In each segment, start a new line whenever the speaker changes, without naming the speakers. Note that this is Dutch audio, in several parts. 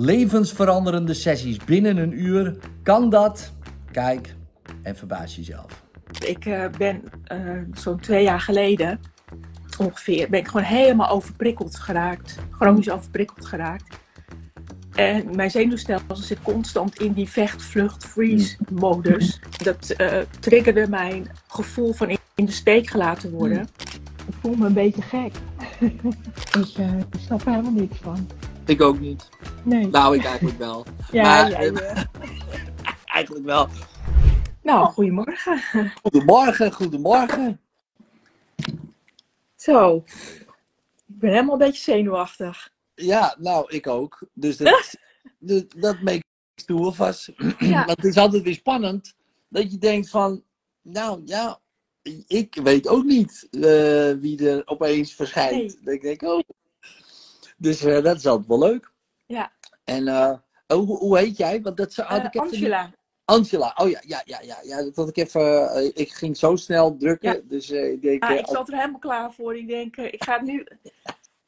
Levensveranderende sessies binnen een uur. Kan dat? Kijk en verbaas jezelf.
Ik uh, ben uh, zo'n twee jaar geleden ongeveer, ben ik gewoon helemaal overprikkeld geraakt. Chronisch overprikkeld geraakt. En mijn zenuwstelsel zit constant in die vecht, vlucht, freeze modus. Dat uh, triggerde mijn gevoel van in de steek gelaten worden.
Ik voel me een beetje gek. ik, uh, ik snap er helemaal niks van.
Ik ook niet.
Nee.
Nou, ik eigenlijk wel.
Ja,
maar,
jij,
eigenlijk wel.
Nou, goedemorgen.
Goedemorgen, goedemorgen.
Zo, ik ben helemaal een beetje zenuwachtig.
Ja, nou, ik ook. Dus dat, dus dat makes two of us.
Ja.
Maar het is altijd weer spannend dat je denkt van, nou ja, ik weet ook niet eh, wie er opeens verschijnt.
Nee.
Dat ik denk, oh. Dus eh, dat is altijd wel leuk.
Ja,
En eh, oh, hoe, hoe heet jij? Want dat had
Eh,
ik even
Angela.
Angela, oh ja, ja, ja, ja, ja. Dat had ik even. ik ging zo snel drukken,
Ja.
dus ik denk.
Ah, ik zat er helemaal klaar voor. Ik denk, ik ga nu...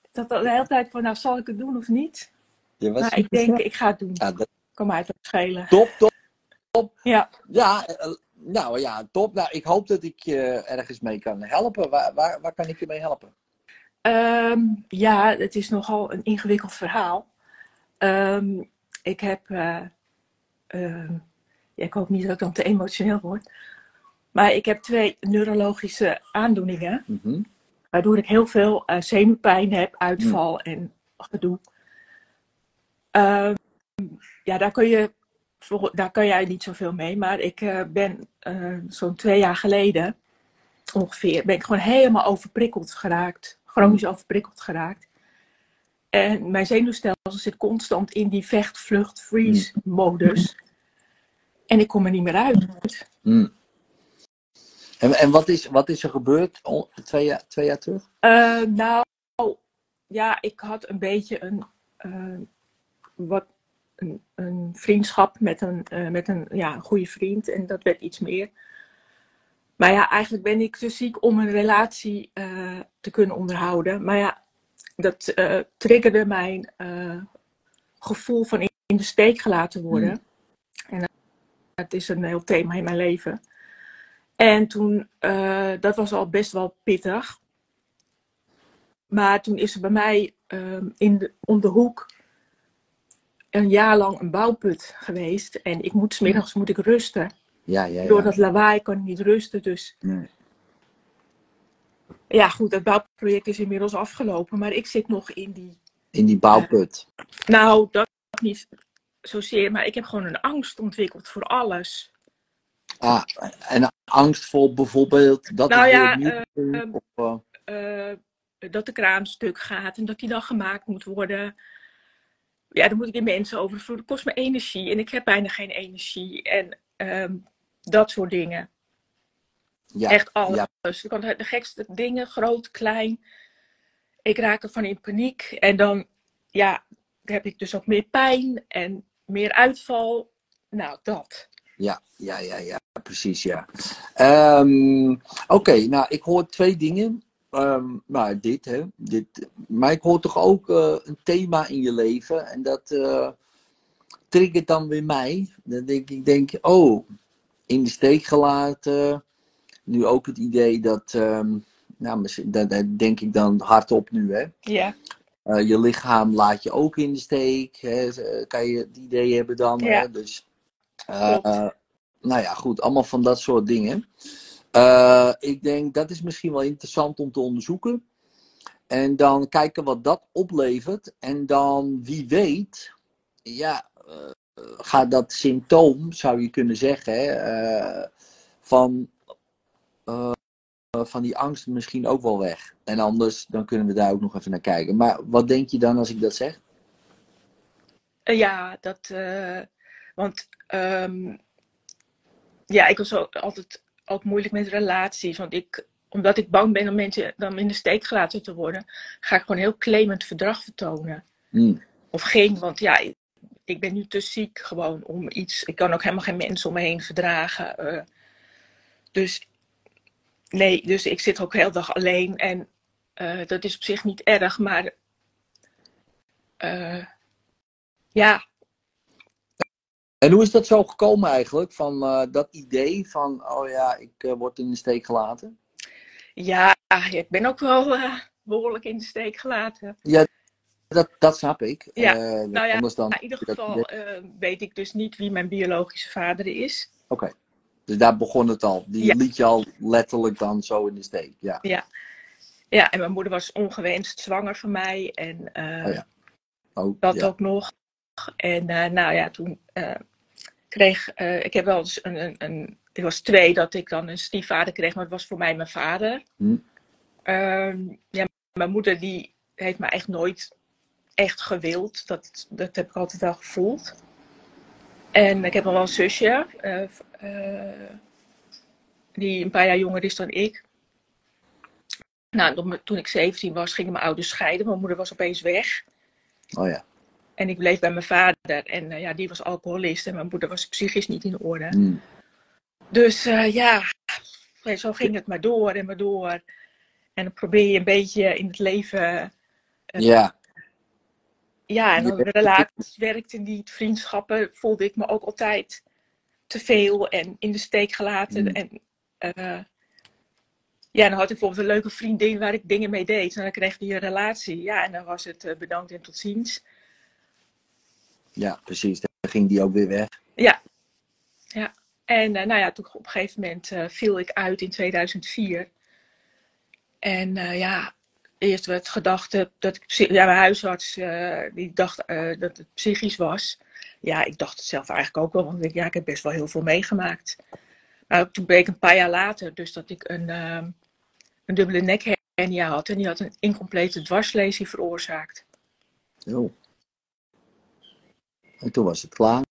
Ik zat al de hele tijd van, nou, zal ik het doen of niet?
je was
Maar ik denk, ik ga het doen.
ja, dat-
Kan mij het schelen.
top, top.
Ja.
Ja, eh, nou ja, top. Nou, ik hoop dat ik je ergens mee kan helpen. Waar, waar, waar kan ik je mee helpen?
Ehm, ja, het is nogal een ingewikkeld verhaal. Ehm, ik heb, eh, ehm, ja, ik hoop niet dat ik dan te emotioneel word, maar ik heb twee neurologische aandoeningen,
Mhm.
waardoor ik heel veel eh, zenuwpijn heb, uitval en gedoe. Ja, daar kun je, daar kan jij niet zoveel mee, maar ik eh, ben zo'n twee jaar geleden ongeveer, ben ik gewoon helemaal overprikkeld geraakt. Chronisch overprikkeld geraakt. En mijn zenuwstelsel zit constant in die vecht, vlucht, freeze modus. En ik kom er niet meer uit.
Mm. En, en wat, is, wat is er gebeurd twee, jaar, twee jaar terug?
Eh, nou, ja, ik had een beetje een, eh, wat, een, een vriendschap met een, eh, met een, ja, een goede vriend. En dat werd iets meer. Maar ja, eigenlijk ben ik te ziek om een relatie eh, te kunnen onderhouden. Maar ja, dat eh, triggerde mijn eh, gevoel van in de steek gelaten worden. En dat is een heel thema in mijn leven. En toen, dat was al best wel pittig. Maar toen is er bij mij ehm, in de, om de hoek een jaar lang een bouwput geweest. En ik moet, 's middags moet ik rusten.
Ja, ja, ja.
Door dat lawaai kan ik niet rusten. Dus
Nee.
ja, goed, dat bouwproject is inmiddels afgelopen. Maar ik zit nog in die.
In die bouwput.
Nou, dat niet zozeer. Maar ik heb gewoon een angst ontwikkeld voor alles.
Ah, en angst voor bijvoorbeeld dat
Nou
het
ja,
nieuw
ehm,
of, eh,
eh, dat de kraan stuk gaat en dat die dan gemaakt moet worden. Ja, daar moet ik de mensen over. Dat kost me energie en ik heb bijna geen energie. En ehm, dat soort dingen.
ja,
Echt alles.
ja.
De de gekste dingen, groot, klein. Ik raak ervan in paniek. En dan ja, heb ik dus ook meer pijn en meer uitval. Nou, dat.
Ja, ja, ja, ja, precies, ja. Ehm, Oké, nou, ik hoor twee dingen. Nou, dit, hè. Dit, maar ik hoor toch ook eh, een thema in je leven. En dat eh, triggert dan weer mij. Dan denk ik, denk, oh, in de steek gelaten. Nu ook het idee dat, ehm, nou, dat, dat denk ik dan hardop nu, hè.
Ja.
Eh, je lichaam laat je ook in de steek. Hè? eh, Kan je het idee hebben dan.
Ja.
Hè? Dus, eh, nou ja, goed. Allemaal van dat soort dingen. Ik denk dat is misschien wel interessant om te onderzoeken. En dan kijken wat dat oplevert. En dan wie weet, ja, gaat dat symptoom, zou je kunnen zeggen, hè, eh, van, eh, van die angst misschien ook wel weg. En anders, dan kunnen we daar ook nog even naar kijken. Maar wat denk je dan als ik dat zeg?
Eh, Ja, dat. eh, want ehm, ja, ik was ook altijd ook moeilijk met relaties. Want ik, omdat ik bang ben om mensen dan in de steek gelaten te worden, ga ik gewoon heel claimend verdrag vertonen.
Hmm.
Of geen, want ja, ik, ben nu te ziek gewoon om iets. Ik kan ook helemaal geen mensen om me heen verdragen. eh. dus nee, dus ik zit ook heel dag alleen. En eh, dat is op zich niet erg, maar. eh, Ja,
En hoe is dat zo gekomen eigenlijk? Van dat idee van, oh ja, ik word in de steek gelaten?
ja, ik ben ook wel eh, behoorlijk in de steek gelaten.
Dat, dat snap ik.
Ja,
Eh,
nou ja,
anders dan,
Maar in ieder geval eh, weet ik dus niet wie mijn biologische vader is.
Oké. Dus daar begon het al. Die
Ja.
liet je al letterlijk dan zo in de steek. Ja.
Ja, en mijn moeder was ongewenst zwanger van mij. En eh,
Oh ja. Oh,
dat
ja.
ook nog. En nou ja, toen kreeg ik heb wel eens een, een, een. Ik was twee dat ik dan een stiefvader kreeg, maar het was voor mij mijn vader.
Hm.
Ehm, ja, mijn moeder die heeft me echt nooit echt gewild. Dat, dat heb ik altijd wel gevoeld. En ik heb nog wel een zusje, eh, eh, die een paar jaar jonger is dan ik. Nou, toen- ik 17 was, gingen mijn ouders scheiden. Mijn moeder was opeens weg.
Oh ja.
En ik bleef bij mijn vader. En eh, ja, die was alcoholist. En mijn moeder was psychisch niet in orde.
Hm.
Dus ja, zo ging het maar door en maar door. En dan probeer je een beetje in het leven.
Ja.
Ja, en dan
Ja.
de relaties werkte niet. Vriendschappen voelde ik me ook altijd te veel en in de steek gelaten.
Mm.
En eh, ja, dan had ik bijvoorbeeld een leuke vriendin waar ik dingen mee deed. En dan kreeg die een relatie. Ja, en dan was het eh, bedankt en tot ziens.
ja, precies. Dan ging die ook weer weg.
En eh, nou ja, toen op een gegeven moment viel ik uit in 2004. En ja, eerst werd gedacht dat ik, ja, mijn huisarts eh, die dacht eh, dat het psychisch was. Ja, ik dacht het zelf eigenlijk ook wel, want ik, ja, ik heb best wel heel veel meegemaakt. Maar toen bleek een paar jaar later dus dat ik een, ehm, een dubbele nekhernia had. En die had een incomplete dwarslesie veroorzaakt.
Oh. En toen was het klaar.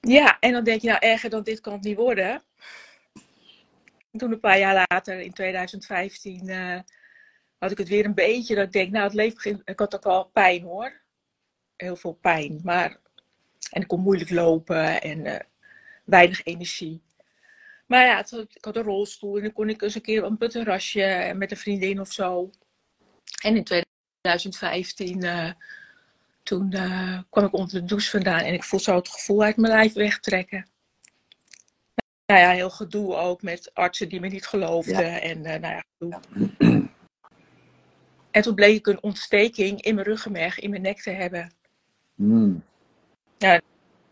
Ja, en dan denk je, nou erger dan dit kan het niet worden. Toen een paar jaar later, in 2015, eh, had ik het weer een beetje. Dat ik denk, nou het leven begint. Ik had ook al pijn hoor. Heel veel pijn. Maar, en ik kon moeilijk lopen en eh, weinig energie. Maar ja, had- ik had een rolstoel en dan kon ik eens een keer op een terrasje met een vriendin of zo. En in 2015, eh, toen eh, kwam ik onder de douche vandaan en ik voel zo het gevoel uit mijn lijf wegtrekken. Nou ja, heel gedoe ook met artsen die me niet geloofden. En nou ja, gedoe. En toen bleek ik een ontsteking in mijn ruggenmerg, in mijn nek te hebben.
Hm.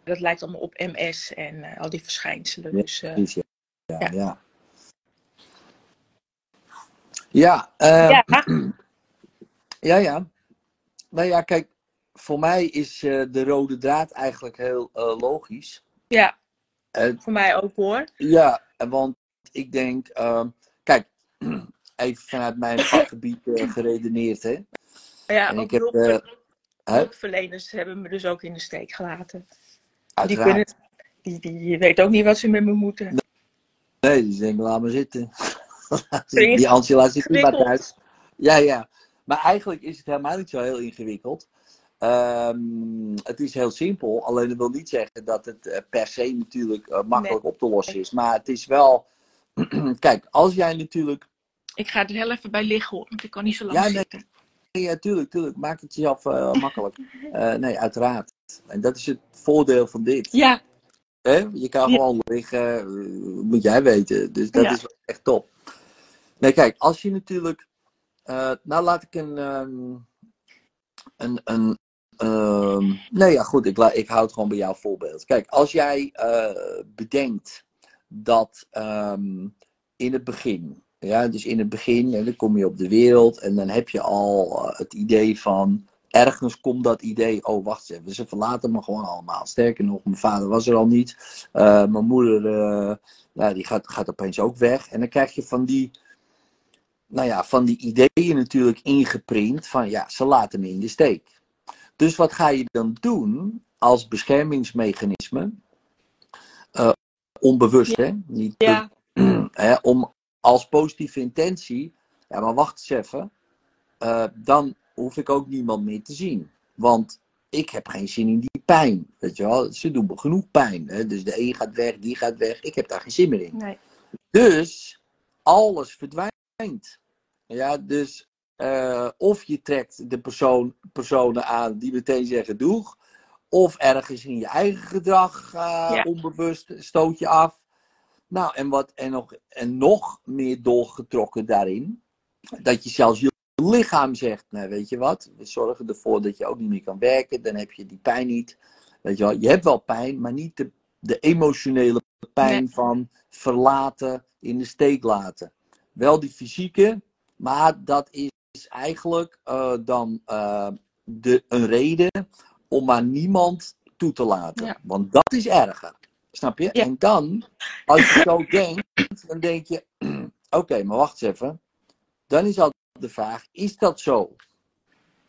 Dat lijkt allemaal op MS en eh, al die verschijnselen.
Ja,
Dus, eh,
Precies, ja. Ja,
Ja.
ja. Ja, eh,
ja,
ja, ja. Nou ja, kijk, voor mij is eh, de rode draad eigenlijk heel logisch.
ja, voor mij ook hoor.
ja, want ik denk, ehm, kijk, even vanuit mijn vakgebied eh, geredeneerd, hè.
Ja,
En ik heb, eh,
hulpverleners hebben me dus ook in de steek gelaten. Die, kunnen, die, die weten ook niet wat ze met me moeten.
Nee, die denken, laat maar zitten. Die Angela zit bij
ingewikkeld?
thuis. Ja, ja. Maar eigenlijk is het helemaal niet zo heel ingewikkeld. Ehm, het is heel simpel. Alleen dat wil niet zeggen dat het eh, per se natuurlijk makkelijk op te lossen is. Maar het is wel... Kijk, als jij natuurlijk...
Ik ga er heel even bij liggen hoor, want ik kan niet zo lang
Ja, nee.
zitten.
Ja, tuurlijk, tuurlijk. Maak het jezelf eh, makkelijk. Eh, nee, uiteraard. En dat is het voordeel van dit.
Ja,
Hè? Je kan
Ja.
gewoon liggen, eh, moet jij weten. Dus dat
Ja.
is echt top. Nee, kijk, als je natuurlijk. nou, laat ik een. ehm, een, een ehm, nee, ja, goed, ik, la- ik hou het gewoon bij jouw voorbeeld. Kijk, als jij bedenkt dat ehm, in het begin. Ja, dus in het begin, en dan kom je op de wereld en dan heb je al eh, het idee van. Ergens komt dat idee, oh wacht eens even, ze verlaten me gewoon allemaal. Sterker nog, mijn vader was er al niet. Eh, mijn moeder, eh, nou, die gaat, gaat opeens ook weg. En dan krijg je van die, nou ja, van die ideeën natuurlijk ingeprint van ja, ze laten me in de steek. Dus wat ga je dan doen als beschermingsmechanisme? Onbewust, hè? Niet
ja,
hè, om als positieve intentie, ja, maar wacht eens even, eh, dan hoef ik ook niemand meer te zien. Want ik heb geen zin in die pijn. Weet je wel, ze doen me genoeg pijn. Hè? Dus de een gaat weg, die gaat weg. Ik heb daar geen zin meer in.
nee.
Dus alles verdwijnt. Ja, dus eh, of je trekt de persoon, personen aan die meteen zeggen doeg. Of ergens in je eigen gedrag uh,
Ja.
onbewust stoot je af. Nou, en, wat, en, nog, en nog meer doorgetrokken daarin. Dat je zelfs je lichaam zegt, nou weet je wat, we zorgen ervoor dat je ook niet meer kan werken. Dan heb je die pijn niet. Weet je wel, je hebt wel pijn, maar niet de, de emotionele pijn
Nee.
van verlaten, in de steek laten. Wel die fysieke, maar dat is eigenlijk eh, dan eh, de, een reden om maar niemand toe te laten.
Ja.
Want dat is erger. Snap je?
Ja.
En dan, als je zo denkt, dan denk je: oké, maar wacht eens even. Dan is altijd de vraag: is dat zo?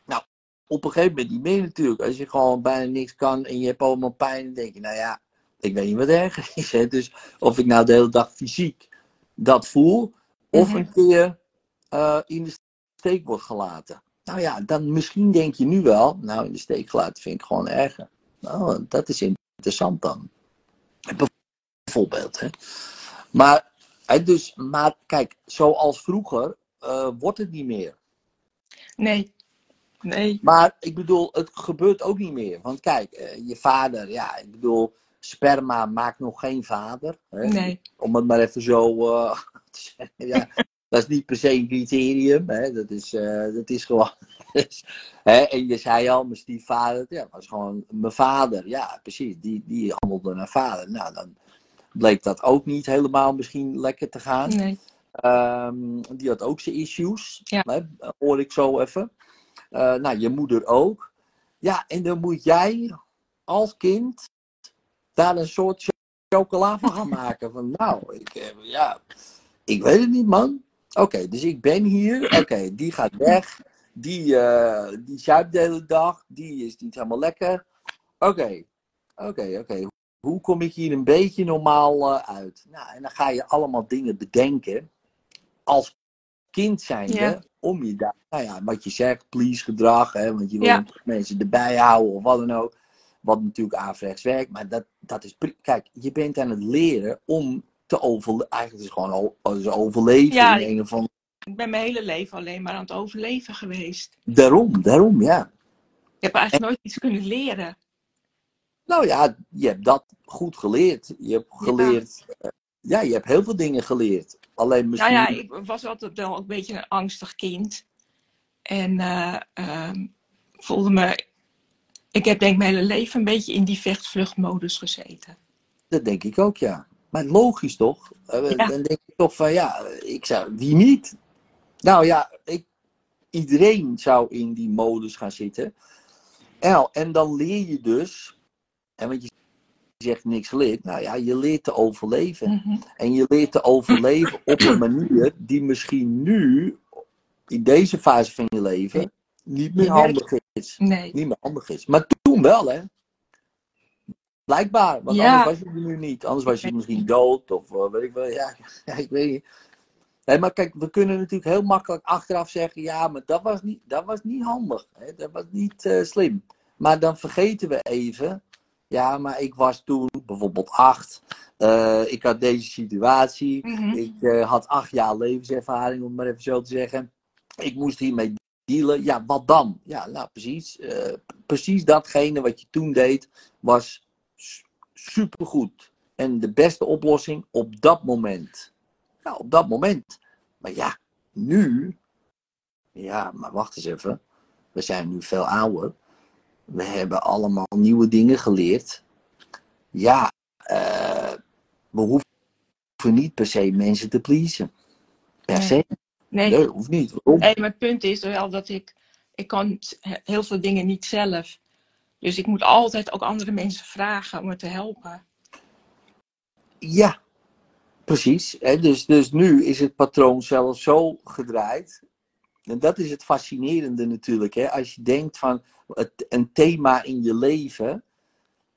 Nou, op een gegeven moment niet meer natuurlijk. Als je gewoon bijna niks kan en je hebt allemaal pijn, dan denk je: nou ja, ik weet niet wat erger is. Hè? Dus of ik nou de hele dag fysiek dat voel, of
Mhm.
een keer eh, in de steek wordt gelaten. Nou ja, dan misschien denk je nu wel, nou in de steek gelaten vind ik gewoon erger. Nou, dat is interessant dan. Bijvoorbeeld, hè. Maar, hè, dus, maar kijk, zoals vroeger eh, wordt het niet meer.
Nee. Nee.
Maar ik bedoel, het gebeurt ook niet meer. Want kijk, eh, je vader, ja, ik bedoel, sperma maakt nog geen vader. Hè?
Nee.
Om het maar even zo eh, te zeggen. Ja, dat is niet per se een criterium. Hè? Dat, is, eh, dat is gewoon. dus, hè? En je zei al, mijn stiefvader, ja, was gewoon mijn vader. Ja, precies. Die, die handelde naar vader. Nou, dan bleek dat ook niet helemaal misschien lekker te gaan.
Nee.
Ehm, die had ook zijn issues.
Ja.
Hè, hoor ik zo even. Eh, nou, je moeder ook. Ja, en dan moet jij als kind daar een soort chocola van gaan maken. Van nou, ik, eh, ja, ik weet het niet, man. Oké, dus ik ben hier. Oké, die gaat weg. Die, eh die zuipt de hele dag. Die is niet helemaal lekker. Oké, oké, oké. Hoe kom ik hier een beetje normaal eh, uit? Nou, en dan ga je allemaal dingen bedenken. Als kind zijnde.
Ja.
Om je daar, nou ja, wat je zegt, please gedrag. Hè, want je wil
Ja.
mensen erbij houden of wat dan ook. Wat natuurlijk averechts werkt. Maar dat, dat is. Kijk, je bent aan het leren om te overleven. Eigenlijk is het gewoon dus overleven.
Ja.
in een of andere-
Ik ben mijn hele leven alleen maar aan het overleven geweest.
Daarom, daarom, ja.
Ik heb eigenlijk nooit iets kunnen leren.
Nou ja, je hebt dat goed geleerd. Je hebt geleerd. eh, Ja, je hebt heel veel dingen geleerd. Alleen misschien.
Nou ja, ik was altijd wel een beetje een angstig kind. En eh, ehm, voelde me. Ik heb denk ik mijn hele leven een beetje in die vechtvluchtmodus gezeten.
Dat denk ik ook, ja. Maar logisch toch? Eh,
Ja.
Dan denk ik toch van ja, ik zou. Wie niet? Nou ja, ik, iedereen zou in die modus gaan zitten. En, en dan leer je dus. En want je zegt niks geleerd. Nou ja, je leert te overleven.
Mhm.
En je leert te overleven op een manier die misschien nu, in deze fase van je leven, niet meer handig is.
Nee.
Niet meer handig is. Maar toen wel, hè? Blijkbaar, want
Ja.
anders was je er nu niet. Anders was je misschien dood of eh, weet ik wel. Ja, ja, ik weet niet. Nee, maar kijk, we kunnen natuurlijk heel makkelijk achteraf zeggen: ja, maar dat was niet, dat was niet handig. Hè? Dat was niet eh, slim. Maar dan vergeten we even: ja, maar ik was toen bijvoorbeeld acht. Eh, ik had deze situatie.
Mhm.
Ik had acht jaar levenservaring, om het maar even zo te zeggen. Ik moest hiermee dealen. Ja, wat dan? Ja, nou precies. precies datgene wat je toen deed was supergoed. En de beste oplossing op dat moment. Nou, op dat moment. Maar ja, nu. Ja, maar wacht eens even. We zijn nu veel ouder. We hebben allemaal nieuwe dingen geleerd. Ja, eh, we hoeven niet per se mensen te pleasen. Per se.
Nee.
Nee, hoeft niet. Waarom?
Nee, maar het punt is wel dat ik, ik kan heel veel dingen niet zelf. Dus ik moet altijd ook andere mensen vragen om me te helpen.
Ja, precies. Dus, dus nu is het patroon zelfs zo gedraaid. En dat is het fascinerende natuurlijk. Hè? Als je denkt van het, een thema in je leven.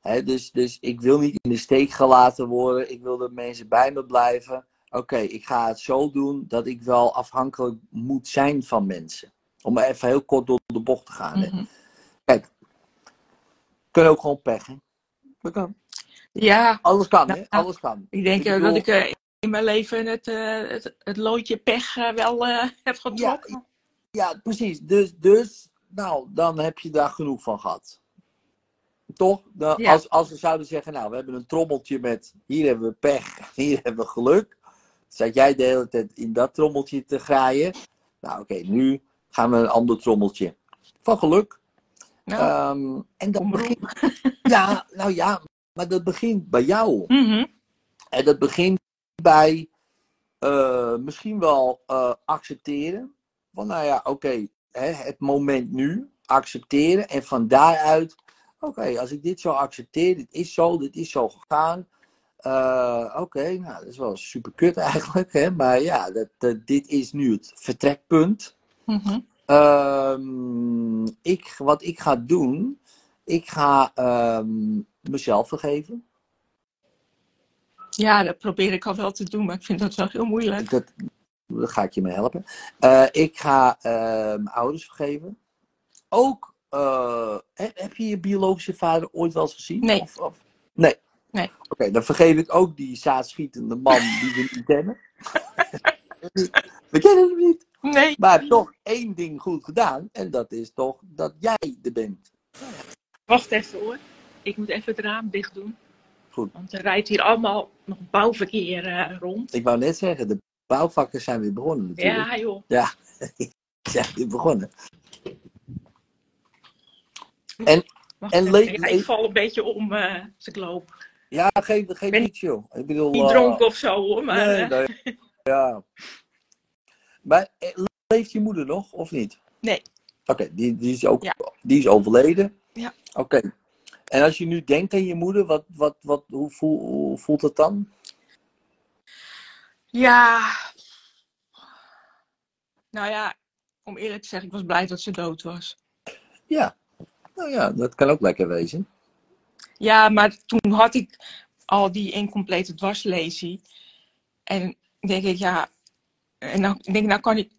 Hè? Dus, dus ik wil niet in de steek gelaten worden. Ik wil dat mensen bij me blijven. Oké, ik ga het zo doen dat ik wel afhankelijk moet zijn van mensen. Om even heel kort door de bocht te gaan. hè.
Mhm.
Kunnen ook gewoon pech. Hè? Dat kan.
Ja,
Alles kan,
Nou,
hè? Alles kan.
ik denk
Ik
eh,
bedoel-
dat ik eh, in mijn leven het, eh, het, het loodje pech wel eh, heb getrokken.
Ja, precies. Dus, dus, nou, dan heb je daar genoeg van gehad. Toch? Nou,
Ja.
als, als we zouden zeggen, nou, we hebben een trommeltje met, hier hebben we pech, hier hebben we geluk. Zat jij de hele tijd in dat trommeltje te graaien. Nou, oké, nu gaan we een ander trommeltje van geluk.
Nou,
Ehm, en dat begint, ja, nou ja, maar dat begint bij jou.
mhm.
En dat begint bij eh, misschien wel eh, accepteren. Van nou ja, oké, het moment nu, accepteren. En van daaruit, oké, als ik dit zo accepteer, dit is zo, dit is zo gegaan. eh, oké, nou dat is wel super kut eigenlijk. Hè? Maar ja, dat, dat- dit is nu het vertrekpunt.
Mhm.
Ehm, ik, wat ik ga doen, ik ga ehm, mezelf vergeven.
Ja, dat probeer ik al wel te doen, maar ik vind dat wel heel moeilijk.
Dat, daar ga ik je mee helpen. Eh, ik ga mijn ouders vergeven. Ook, eh, heb, heb je je biologische vader ooit wel eens gezien?
Nee.
Of, of- nee.
Nee.
Oké, dan vergeef ik ook die zaadschietende man die we niet kennen. we kennen hem niet.
Nee.
Maar toch één ding goed gedaan. En dat is toch dat jij er bent.
Wacht even hoor. Ik moet even het raam dicht doen.
Goed.
Want er rijdt hier allemaal nog bouwverkeer eh, rond.
Ik wou net zeggen, de bouwvakken zijn weer begonnen natuurlijk.
Ja, joh.
Ja, zijn weer begonnen. En,
Wacht
En
even.
le-
Ja,
le-
ik val een beetje om eh, als ik loop.
ja, geef, geef
Ben-
joh. Ik bedoel,
Niet
eh,
dronken of zo hoor, maar
nee,
eh,
nee. Ja. Maar eh, leeft je moeder nog of niet?
Nee.
Oké, die, die, is ook
Ja.
die is overleden.
Ja.
Oké. En als je nu denkt aan je moeder, wat, wat, wat, hoe, voel, hoe voelt het dan?
ja. Nou ja, om eerlijk te zeggen, ik was blij dat ze dood was.
Ja. Nou ja, dat kan ook lekker wezen.
Ja, maar toen had ik al die incomplete dwarslesie. En denk ik, ja, en dan denk ik, nou kan ik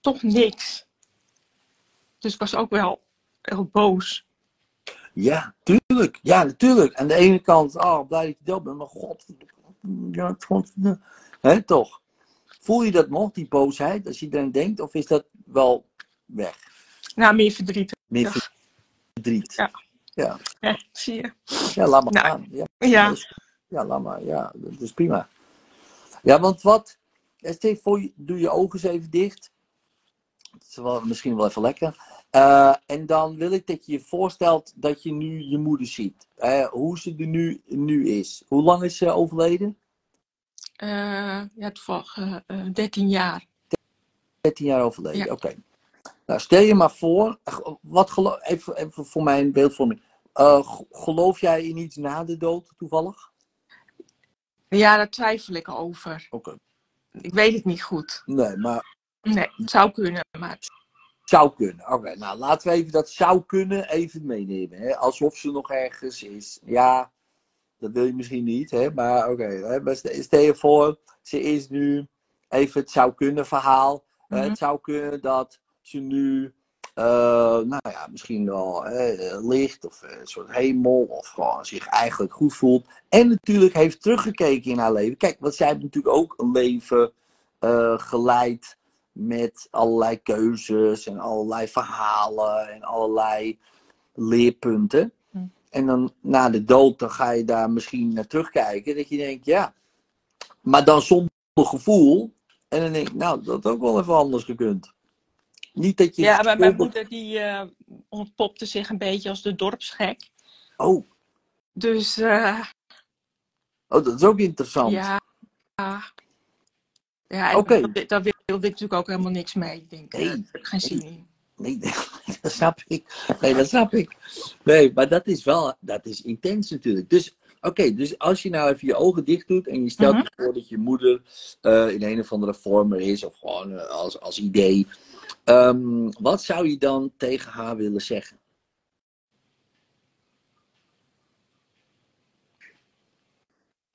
toch niks. Dus ik was ook wel heel boos.
Ja, tuurlijk. Ja, natuurlijk. Aan de ene kant, oh, blij dat je dood bent, maar god. Ja, god. Hè, toch? Voel je dat nog, die boosheid, als je erin denkt, of is dat wel weg?
Nou, meer verdriet.
Meer
Ja.
verdriet.
Ja.
Ja,
Ja, zie je.
ja laat maar
Nou,
gaan. Ja,
Ja,
ja, laat maar. Ja, dat is prima. Ja, want wat, stel voor, doe je ogen eens even dicht. Dat is wel, misschien wel even lekker. Eh, en dan wil ik dat je je voorstelt dat je nu je moeder ziet. Eh, hoe ze er nu, nu is. Hoe lang is ze overleden?
eh ja toevallig eh, eh, 13 jaar.
13 jaar overleden,
Ja.
oké. Nou, stel je maar voor, wat gelo- even, even voor mijn beeldvorming. Geloof jij in iets na de dood toevallig?
Ja, daar twijfel ik over.
Oké.
Ik weet het niet goed.
Nee, maar
Nee, het zou kunnen, maar
zou kunnen. Oké, nou laten we even dat zou kunnen even meenemen. Hè? Alsof ze nog ergens is. Ja, dat wil je misschien niet, hè? maar oké. maar stel je voor, ze is nu even het zou kunnen verhaal.
Mhm.
Het zou kunnen dat ze nu, eh, nou ja, misschien wel hè, licht of een soort hemel of gewoon zich eigenlijk goed voelt. En natuurlijk heeft teruggekeken in haar leven. Kijk, want zij heeft natuurlijk ook een leven eh, geleid met allerlei keuzes en allerlei verhalen en allerlei leerpunten.
Hm.
En dan na de dood, dan ga je daar misschien naar terugkijken. Dat je denkt, ja, maar dan zonder gevoel. En dan denk ik, nou, dat had ook wel even anders gekund. Niet dat je.
ja, maar mijn moeder die eh, ontpopte zich een beetje als de dorpsgek.
Oh,
Dus eh,
oh, dat is ook interessant.
ja, ja,
Oké.
daar, daar wilde ik natuurlijk ook helemaal niks mee. Ik denk,
Nee.
eh, ik geen zin in.
Nee, dat snap ik. Nee, dat snap ik. Nee, maar dat is wel, dat is intens natuurlijk. Dus, oké, dus als je nou even je ogen dicht doet en je stelt
Mhm.
je voor dat je moeder eh, in een of andere vorm er is, of gewoon eh, als, als idee. Ehm, wat zou je dan tegen haar willen zeggen?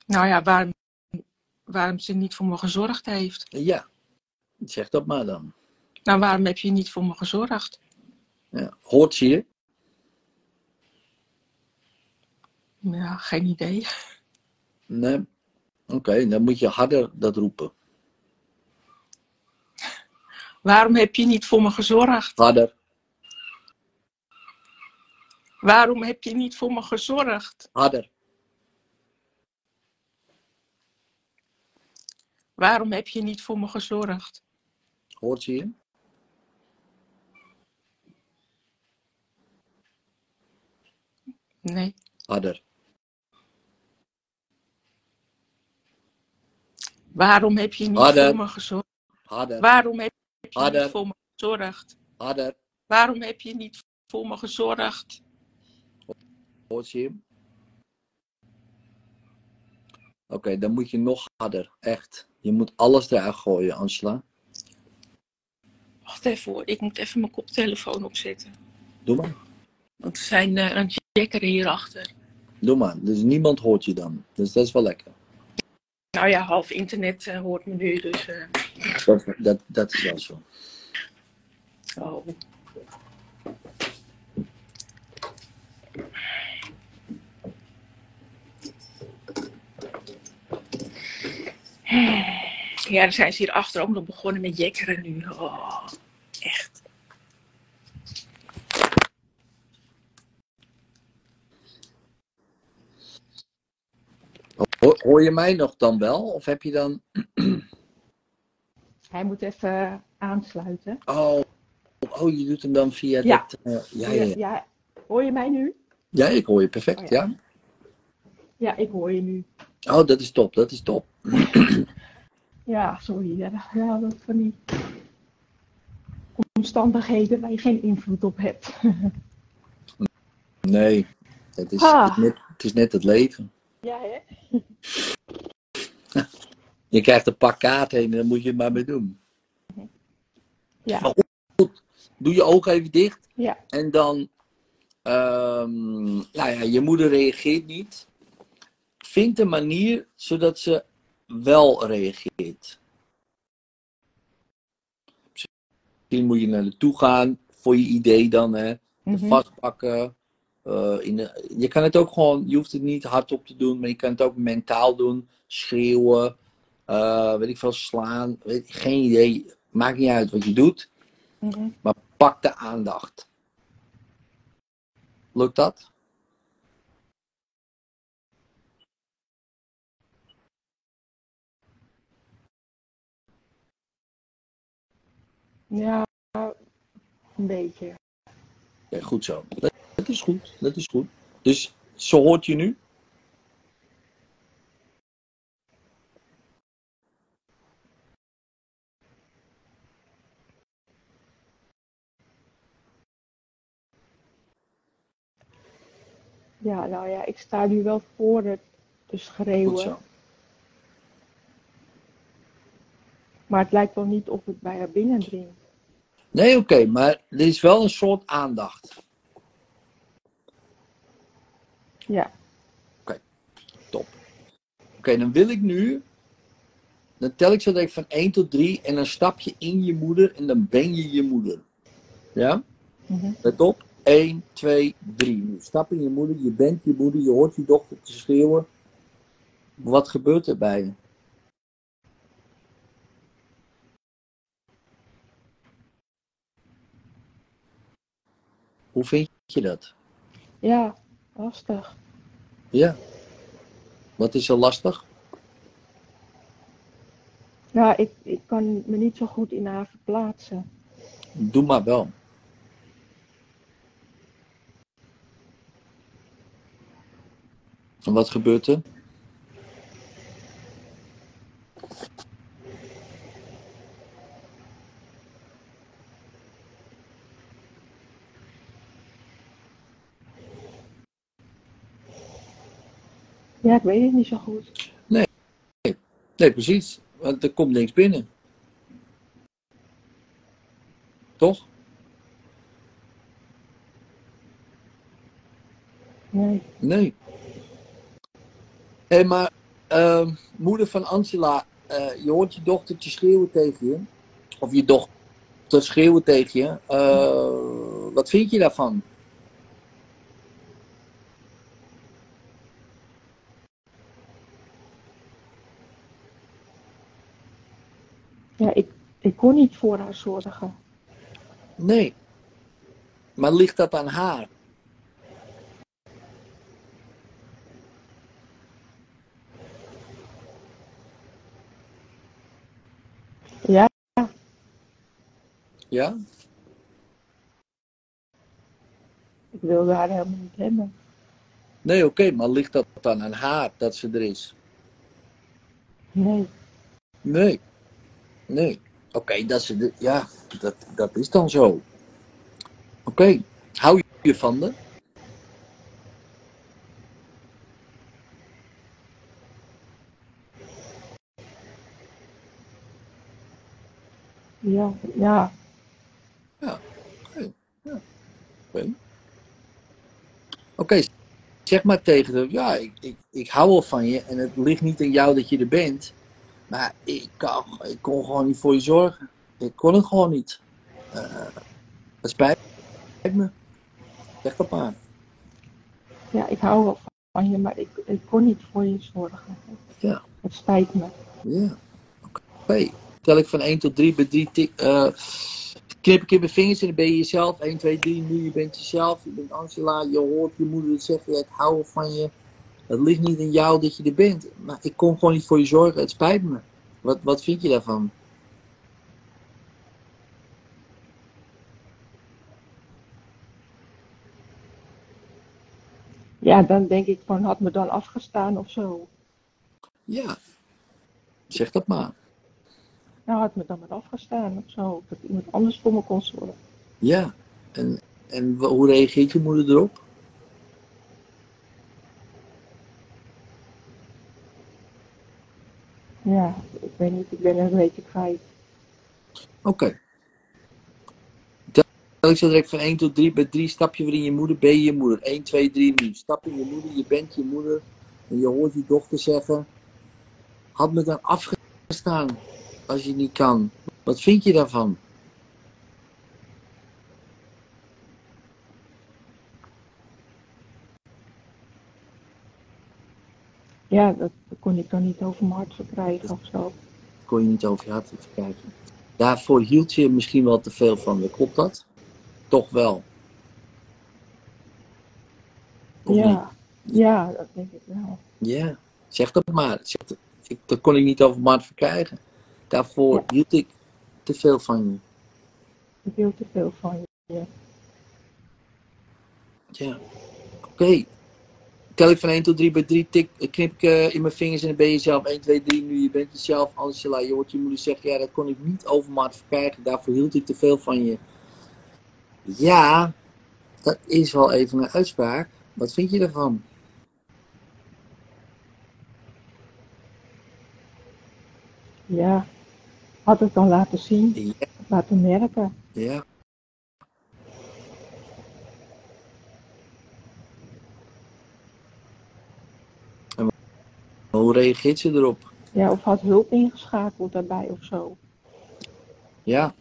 Nou ja, waarom, waarom ze niet voor me gezorgd heeft.
Ja, zeg dat maar dan.
Nou, waarom heb je niet voor me gezorgd?
Ja. Hoort ze je?
Ja, geen idee.
Nee. Oké, dan moet je harder dat roepen.
Waarom heb je niet voor me gezorgd?
Harder.
Waarom heb je niet voor me gezorgd?
Harder.
Waarom heb je niet voor me gezorgd?
Hoort je?
Nee.
Harder.
Waarom heb je niet voor me gezorgd?
Harder.
Waarom heb je
Harder.
niet voor me gezorgd?
Harder.
Waarom heb je niet voor me gezorgd?
Oké, dan moet je nog harder. Echt. Je moet alles eruit gooien, Angela.
Wacht even hoor, ik moet even mijn koptelefoon opzetten.
Doe maar.
Want er zijn eh, een jacker hierachter.
Doe maar. Dus niemand hoort je dan. Dus dat is wel lekker.
Nou ja, half internet eh, hoort me nu, dus... eh,
Dat, dat, dat is wel zo.
oh. Ja, dan zijn ze hierachter ook nog begonnen met jekkeren nu. Oh, echt.
Hoor, hoor je mij nog dan wel? Of heb je dan...
Hij moet even aansluiten.
Oh, oh je doet hem dan via
Ja.
dat... eh, ja, ja, ja.
ja, hoor je mij nu?
ja, ik hoor je perfect,
Oh,
ja.
ja. Ik hoor je nu.
Oh, dat is top, dat is top.
Ja, sorry. Ja, dat- ja, dat van die omstandigheden waar je geen invloed op hebt.
Nee, het is,
Ah.
het, is net, het is net het leven.
Ja, hè?
Je krijgt een pak kaarten en dan moet je het maar mee doen.
Ja,
Maar Doe je ogen even dicht
ja.
en dan... ehm, nou ja, je moeder reageert niet. Vind een manier zodat ze wel reageert. Misschien moet je naar toe gaan, voor je idee dan, hè.
Mhm.
vastpakken. Eh, in de, je kan het ook gewoon, je hoeft het niet hardop te doen, maar je kan het ook mentaal doen. Schreeuwen, eh, weet ik veel, slaan, weet, geen idee. Maakt niet uit wat je doet,
Mhm.
maar pak de aandacht. Lukt dat?
Ja, een beetje.
Ja, goed zo. Dat, is goed, dat is goed. Dus zo hoort je nu?
Ja, nou ja, ik sta nu wel voor het te schreeuwen. Maar het lijkt wel niet of het bij haar binnendringt.
Nee, oké, maar er is wel een soort aandacht.
Ja,
Top. Oké, dan wil ik nu. Dan tel ik zo denk ik van 1 tot 3 en dan stap je in je moeder en dan ben je je moeder. Ja?
Mhm.
Let op. 1, 2, 3. Nu stap in je moeder, je bent je moeder, je hoort je dochter te schreeuwen. Wat gebeurt er bij je? Hoe vind je dat?
ja, lastig.
Ja. Wat is er lastig?
Ja, ik, ik kan me niet zo goed in haar verplaatsen.
Doe maar wel. En wat gebeurt er?
Ja, ik weet het niet zo goed.
Nee, precies. Want er komt niks binnen. Toch?
Nee.
Nee. Hé, maar ehm, moeder van Angela, eh, je hoort je dochtertje schreeuwen tegen je. Of je dochter schreeuwen tegen je. Eh, wat vind je daarvan?
Ik kon niet voor haar zorgen.
Nee. Maar ligt dat aan haar? Ja. Ja?
Ik wilde haar helemaal niet hebben.
Nee, oké, maar ligt dat dan aan haar dat ze er is?
Nee.
Nee. Nee. Oké, dat ze de, ja, dat, dat is dan zo. Oké, hou je van de?
Ja, ja.
Oké. Oké, zeg maar tegen haar, ja, ik, ik, ik hou wel van je en het ligt niet aan jou dat je er bent. Maar ik, kan, ik kon gewoon niet voor je zorgen. Ik kon het gewoon niet. Eh het spijt me. Zeg dat maar.
Ja, ik hou wel van je, maar ik, ik kon niet voor je zorgen.
Ja.
Het spijt me.
Ja. Oké. Tel ik van 1 tot 3 bij 3 tik. eh knip ik in mijn vingers en dan ben je jezelf. 1, 2, 3, nu je bent jezelf. Je bent Angela. Je hoort je moeder het zeggen. Ik hou van je. Het ligt niet aan jou dat je er bent. Maar ik kon gewoon niet voor je zorgen. Het spijt me. Wat, wat vind je daarvan?
Ja, dan denk ik van, had me dan afgestaan of zo.
Ja. Zeg dat maar.
Nou, had me dan maar afgestaan of zo. Dat iemand anders voor me kon zorgen.
Ja. En, en hoe reageert je moeder erop?
Ja, ik weet niet, ik ben er een beetje kwijt.
Oké. Tel ik zo direct van 1 tot 3. Bij 3 stap je weer in je moeder, ben je je moeder. 1, 2, 3 nu. Stap in je moeder, je bent je moeder. En je hoort je dochter zeggen. Had me dan afgestaan als je niet kan. Wat vind je daarvan?
Ja, dat, kon ik dan niet over mijn hart verkrijgen of zo.
Kon je niet over je hart even kijken. Daarvoor hield je misschien wel te veel van me. Klopt dat? Toch wel. Of niet?
Ja, ja, dat denk ik wel.
Ja, zeg dat maar. Zeg dat, ik, dat kon ik niet over mijn hart verkrijgen. Daarvoor
Ja.
hield ik te veel van je.
Ik wil te veel van je.
Ja. Oké. Tel ik van 1 tot 3 bij 3, tik, knip ik eh, in mijn vingers en dan ben je zelf 1, 2, 3. Nu je bent jezelf, Angela. Je hoort je moeder zeggen, ja, dat kon ik niet over mijn hart verkrijgen. Daarvoor hield ik te veel van je. Ja, dat is wel even een uitspraak. Wat vind je daarvan?
Ja, had het dan laten zien,
Ja,
laten merken.
ja. Hoe reageert ze erop?
Ja, of had hulp ingeschakeld daarbij of zo.
Ja,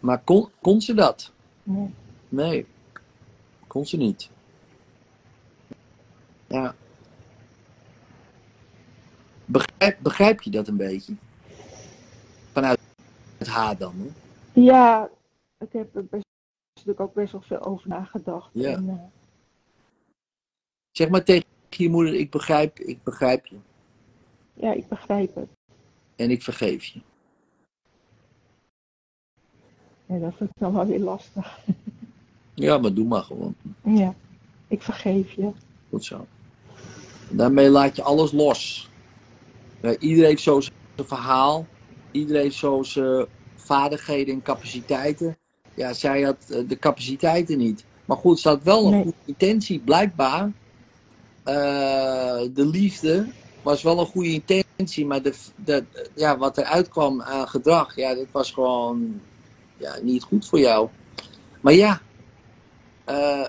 maar kon, kon ze dat?
Nee.
Nee, kon ze niet. Ja. Begrijp, begrijp je dat een beetje? Vanuit het haar dan, hè?
Ja, ik heb er best, natuurlijk ook best wel veel over nagedacht.
Ja.
En, eh,
Zeg maar tegen je moeder, ik begrijp, ik begrijp je.
Ja, ik begrijp het.
En ik vergeef je.
En dat vind ik dan wel weer lastig.
Ja, maar doe maar gewoon.
Ja, ik vergeef je.
Goed zo. Daarmee laat je alles los. Ja, iedereen heeft zo zijn verhaal. Iedereen heeft zo zijn vaardigheden en capaciteiten. Ja, zij had eh, de capaciteiten niet. Maar goed, ze had wel een
Nee.
goede intentie, blijkbaar. Eh, de liefde was wel een goede intentie, maar de, de, ja, wat eruit kwam aan gedrag, ja, dat was gewoon ja, niet goed voor jou. Maar ja, eh,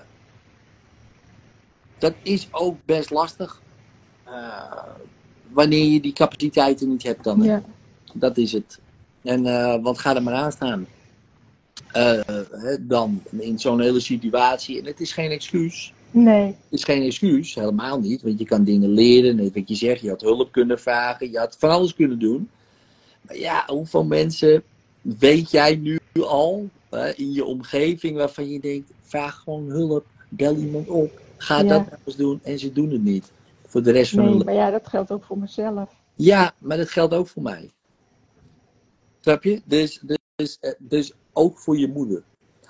dat is ook best lastig. Eh, wanneer je die capaciteiten niet hebt dan.
Ja,
Dat is het. En, eh, want ga er maar aan staan. Dan in zo'n hele situatie. En het is geen excuus.
Nee,
Het is geen excuus, helemaal niet. Want je kan dingen leren. Net wat je zegt, je had hulp kunnen vragen. Je had van alles kunnen doen. Maar ja, hoeveel mensen weet jij nu al hè, in je omgeving waarvan je denkt: vraag gewoon hulp, bel iemand op, ga
Ja.
dat nou eens doen. En ze doen het niet. Voor de rest van hun leven.
maar ja, dat geldt ook voor mezelf.
Ja, maar dat geldt ook voor mij. Snap je? Dus, dus, eh, dus ook voor je moeder.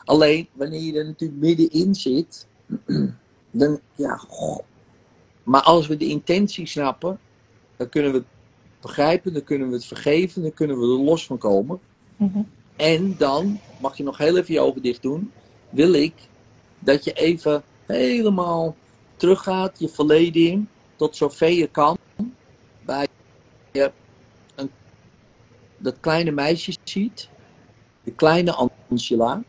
Alleen, wanneer je er natuurlijk middenin zit, dan, ja, goh. Maar als we de intentie snappen, dan kunnen we het begrijpen, dan kunnen we het vergeven, dan kunnen we er los van komen.
Mhm.
En dan, mag je nog heel even je ogen dicht doen, wil ik dat je even helemaal teruggaat, je verleden in, tot zover je kan, bij je een, dat kleine meisje ziet, de kleine Angela,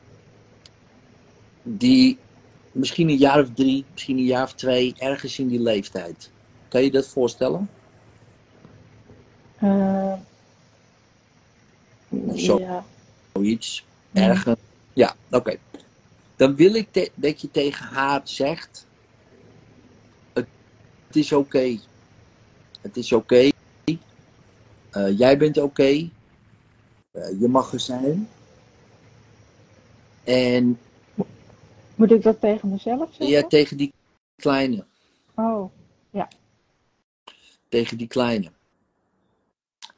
die misschien een jaar of drie, misschien een jaar of twee, ergens in die leeftijd. Kan je dat voorstellen?
Eh,
Zo.
ja.
Zoiets. Ergens. Ja, oké. Dan wil ik dat je tegen haar zegt: Het, het is oké. Het is oké. Eh, jij bent oké. Eh, je mag er zijn. En
Moet ik dat tegen mezelf zeggen?
ja, tegen die kleine.
Oh,
Tegen die kleine.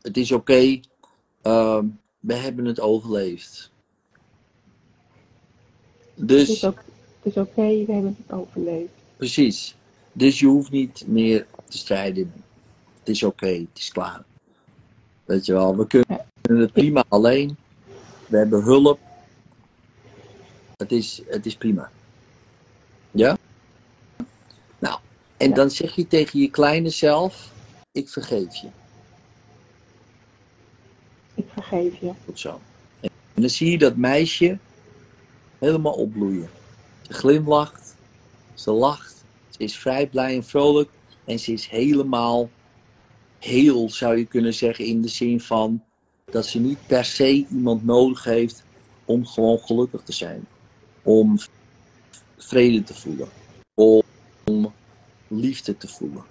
Het is oké. ehm, we hebben het overleefd.
het
Dus.
is ook- het is oké, we hebben het overleefd.
Precies. Dus je hoeft niet meer te strijden. Het is oké, het is klaar. Weet je wel, we kunnen het prima alleen. We hebben hulp. Het is, het is prima. Ja? Nou, en
Ja.
dan zeg je tegen je kleine zelf: Ik vergeef je.
Ik vergeef je.
Goed zo. En dan zie je dat meisje helemaal opbloeien. Ze glimlacht, ze lacht, ze is vrij blij en vrolijk en ze is helemaal heel, zou je kunnen zeggen, in de zin van dat ze niet per se iemand nodig heeft om gewoon gelukkig te zijn. Om vrede te voelen. Om liefde te voelen.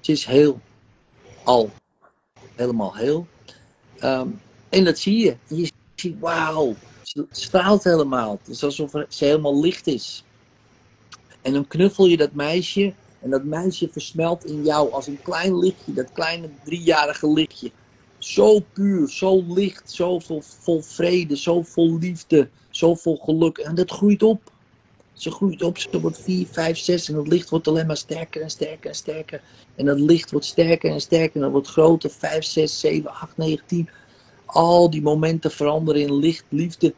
Ze is heel, al helemaal heel. Ehm, en dat zie je. Je ziet, wauw, ze straalt helemaal. Het is alsof ze helemaal licht is. En dan knuffel je dat meisje. En dat meisje versmelt in jou als een klein lichtje. Dat kleine driejarige lichtje. Zo puur, zo licht, zo vol vrede, zo vol liefde, zo vol geluk. En dat groeit op. Ze groeit op, ze wordt 4, 5, 6 en het licht wordt alleen maar sterker en sterker en sterker. En dat licht wordt sterker en sterker en dat wordt groter. 5, 6, 7, 8, 9, 10. Al die momenten veranderen in licht, liefde.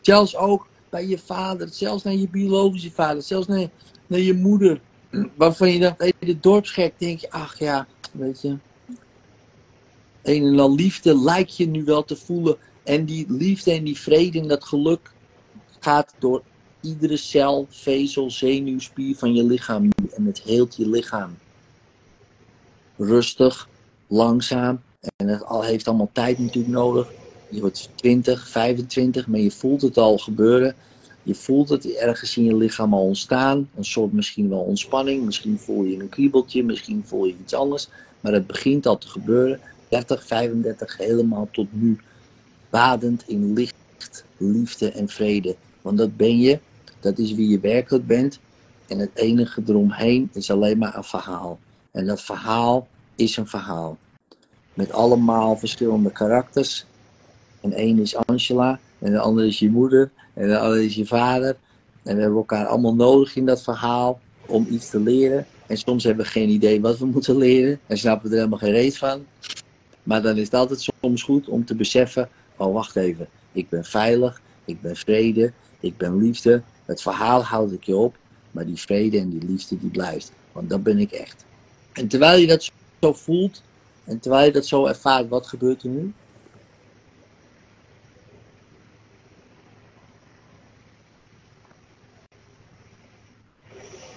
Zelfs ook bij je vader, zelfs naar je biologische vader, zelfs naar, naar je moeder. Waarvan je dacht, hey, de dorpsgek, denk je, ach ja, weet je. Een en al liefde lijkt je nu wel te voelen. En die liefde en die vrede en dat geluk gaat door iedere cel, vezel, zenuw, spier van je lichaam. En het heelt je lichaam. Rustig, langzaam. En het al heeft allemaal tijd natuurlijk nodig. Je wordt 20, 25, maar je voelt het al gebeuren. Je voelt het ergens in je lichaam al ontstaan. Een soort misschien wel ontspanning. Misschien voel je een kriebeltje, misschien voel je iets anders. Maar het begint al te gebeuren. 30, 35, helemaal tot nu. Wadend in licht, liefde en vrede. Want dat ben je. Dat is wie je werkelijk bent. En het enige eromheen is alleen maar een verhaal. En dat verhaal is een verhaal. Met allemaal verschillende karakters. En één is Angela, en de andere is je moeder, en de andere is je vader. En we hebben elkaar allemaal nodig in dat verhaal om iets te leren. En soms hebben we geen idee wat we moeten leren en snappen we er helemaal geen reet van. Maar dan is het altijd soms goed om te beseffen: oh, wacht even, ik ben veilig, ik ben vrede, ik ben liefde. Het verhaal houd ik je op, maar die vrede en die liefde die blijft. Want dat ben ik echt. En terwijl je dat zo voelt en terwijl je dat zo ervaart, wat gebeurt er nu?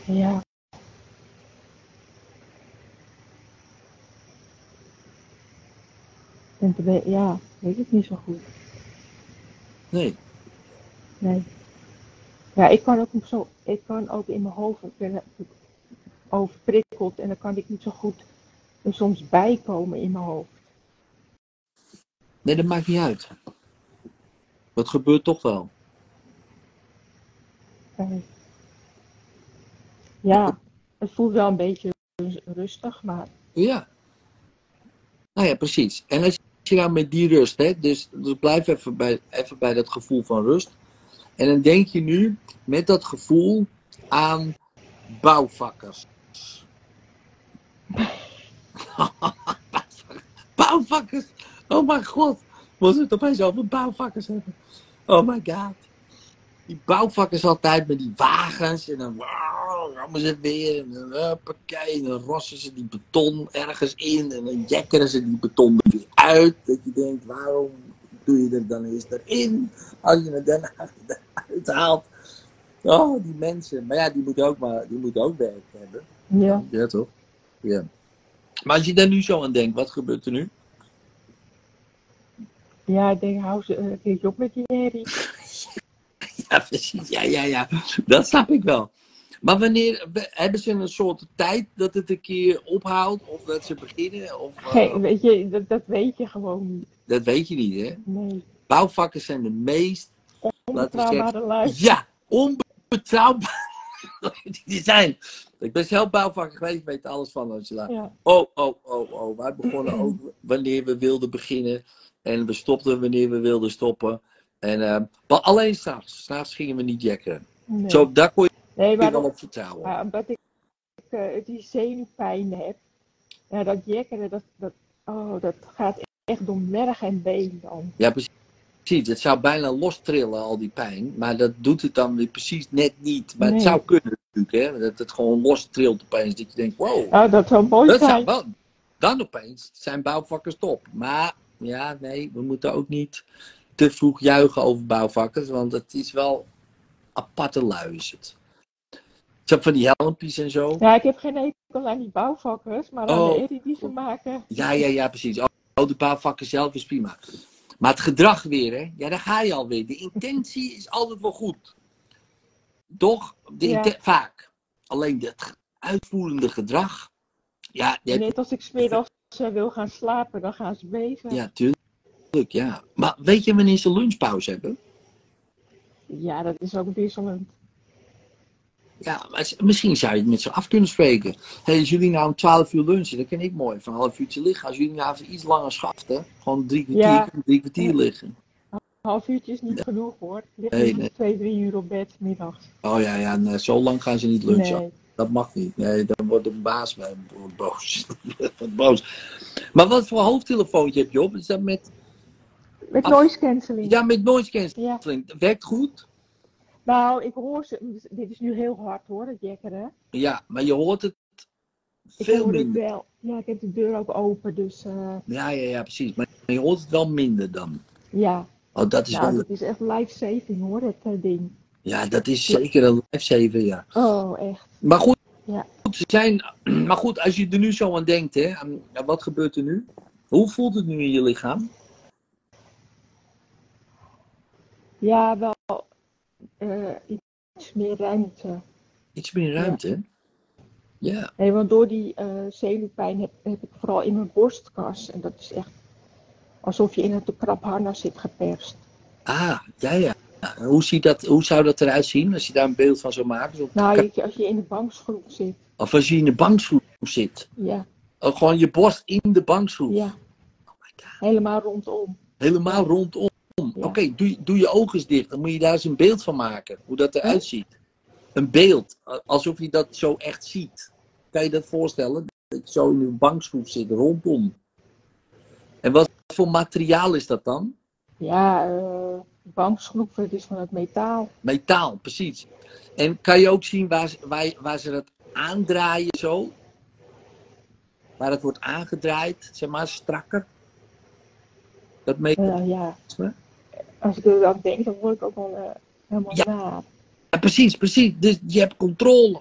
Ja. Ja, weet ik niet zo goed.
Nee.
Nee. Ja, ik kan ook zo, ik kan ook in mijn hoofd, ik ben overprikkeld en dan kan ik niet zo goed er soms bijkomen in mijn hoofd.
Nee, dat maakt niet uit. Dat gebeurt toch wel.
Ja, het voelt wel een beetje rus- rustig, maar
Ja. Nou ja, precies. En als nou met die rust, hè? Dus, dus blijf even bij, even bij dat gevoel van rust. En dan denk je nu met dat gevoel aan bouwvakkers. bouwvakkers! Oh mijn god! Was het opeens over bouwvakkers hebben? Oh my god. Die bouwvakkers altijd met die wagens en dan rammen ze weer en dan huppakee, en dan rossen ze die beton ergens in en dan jekkeren ze die beton er weer uit. Dat je denkt, waarom doe je er dan eens erin als je het daarna eruit haalt? Oh, die mensen. Maar ja, die moeten ook, maar, die moeten ook werk hebben.
Ja.
Ja, toch? Ja. Maar als je daar nu zo aan denkt, wat gebeurt er nu?
Ja, ik denk, hou ze een keertje op met die herrie.
Ja, precies. Ja, ja, ja. Dat snap ik wel. Maar wanneer hebben ze een soort tijd dat het een keer ophoudt? Of dat ze beginnen? Of, eh,
Geen, weet je, dat, dat weet je gewoon niet.
dat weet je niet, hè?
Nee.
Bouwvakkers zijn de meest,
Onbetrouwbare lui.
ja, onbetrouwbaar die zijn. Ik ben zelf bouwvakker geweest, ik weet alles van Angela.
Ja.
Oh, oh, oh, oh. Wij begonnen ook wanneer we wilden beginnen. En we stopten wanneer we wilden stoppen. En, eh, maar alleen s'nachts. S'nachts gingen we niet jacken.
Nee.
Zo, daar kon je
nee, maar
wel
dat,
op vertrouwen.
ja, omdat ik eh, die zenuwpijn heb. Ja, dat jekkeren, dat, dat, oh, dat gaat echt door merg en been dan.
Ja, precies. Het zou bijna lostrillen, al die pijn. Maar dat doet het dan weer precies net niet. Maar het zou kunnen natuurlijk, hè. Dat het gewoon lostrilt opeens. Dat je denkt, wow.
Ja, dat zou mooi
Dat zou
zijn.
wel, dan opeens zijn bouwvakkers top. Maar ja, nee, we moeten ook niet te vroeg juichen over bouwvakkers, want het is wel aparte lui is het. Ik heb van die helmpjes en zo.
Ja, ik heb geen enkel aan die bouwvakkers, maar aan
Oh.
de die ze maken.
Ja, ja, ja, precies. Oh, oh, de bouwvakkers zelf is prima. Maar het gedrag weer, hè? Ja, daar ga je alweer. De intentie is altijd wel goed. Toch? De
Ja.
Vaak. Alleen het uitvoerende gedrag. Ja, hebt
Net als ik smiddags eh, wil gaan slapen, dan gaan ze bezig.
Ja, tuurlijk, ja. Maar weet je wanneer ze lunchpauze hebben?
Ja, dat is ook wisselend.
Ja, maar misschien zou je het met ze af kunnen spreken. hey, als jullie nou om 12 uur lunchen, dan kan ik mooi van een half uurtje liggen. Als jullie nou even iets langer schaften, gewoon drie kwartier,
Ja.
drie kwartier liggen.
Een half uurtje is niet genoeg hoor. Ligt
Nee,
twee, drie uur op bed, middags.
Oh ja, ja, nee, zo lang gaan ze niet lunchen.
Nee.
Dat mag niet. Nee, dan wordt de baas bij boos. Boos. Maar wat voor hoofdtelefoontje heb je op? Is dat met,
Met noise cancelling.
ja, met noise cancelling.
Ja.
Werkt goed?
Nou, ik hoor ze. Dit is nu heel hard hoor, het jekkeren.
Ja, maar je hoort het
Ik
veel
hoor het wel. Ja, ik heb de deur ook open, dus eh,
Ja, ja, ja, precies. Maar je hoort het wel minder dan.
ja.
Oh, dat is
Nou,
wel...
dat is echt life-saving hoor, dat eh, ding.
Ja, dat is zeker een lifesaver, ja.
Oh, echt.
Maar goed,
Ja.
goed, ze zijn, maar goed, als je er nu zo aan denkt, hè, wat gebeurt er nu? Hoe voelt het nu in je lichaam?
Ja, wel iets meer ruimte.
Iets meer ruimte? Ja.
Nee, want door die eh zenuwpijn heb, heb ik vooral in mijn borstkas. En dat is echt alsof je in een te krap harnas zit geperst.
Ah, ja, ja. Hoe, ziet dat, hoe zou dat eruit zien als je daar een beeld van zou maken? Zo-
Nou, als je in de bankschroef zit.
Of als je in de bankschroef zit.
Ja,
Of gewoon je borst in de bankschroef.
ja,
Oh my god.
helemaal rondom.
Helemaal rondom. Oké, doe, doe je ogen eens dicht. Dan moet je daar eens een beeld van maken. Hoe dat eruit ziet. Een beeld. Alsof je dat zo echt ziet. Kan je dat voorstellen? Dat je zo in een bankschroef zit, rondom. En wat voor materiaal is dat dan?
Ja, eh bankschroef, het is van het metaal.
Metaal, precies. En kan je ook zien waar, ze- waar, waar ze het aandraaien zo? Waar het wordt aangedraaid, zeg maar, strakker? Dat metaal.
Eh, ja, als ik er dan denk, dan word ik ook wel eh, helemaal
Ja.
naar.
Ja, precies, precies. Dus je hebt controle.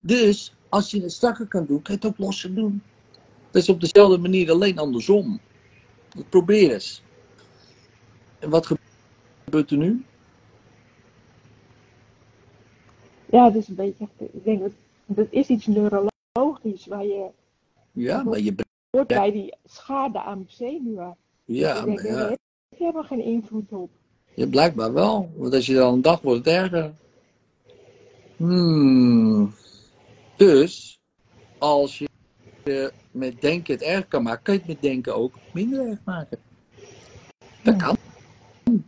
Dus als je het strakker kan doen, kan je het ook losser doen. Dat is op dezelfde manier, alleen andersom. Probeer eens. En wat gebeurt er nu?
Ja, het is een beetje, ik denk dat dat is iets neurologisch waar je
Ja, maar je.
hoort bij die schade aan zenuwen.
Ja,
denk,
maar ja.
je helemaal geen invloed op.
Ja, blijkbaar wel. Want als je dan een dag wordt, het erger. Hmm. Dus, als je met denken het erg kan maken, kan je het met denken ook minder erg maken. Dat kan.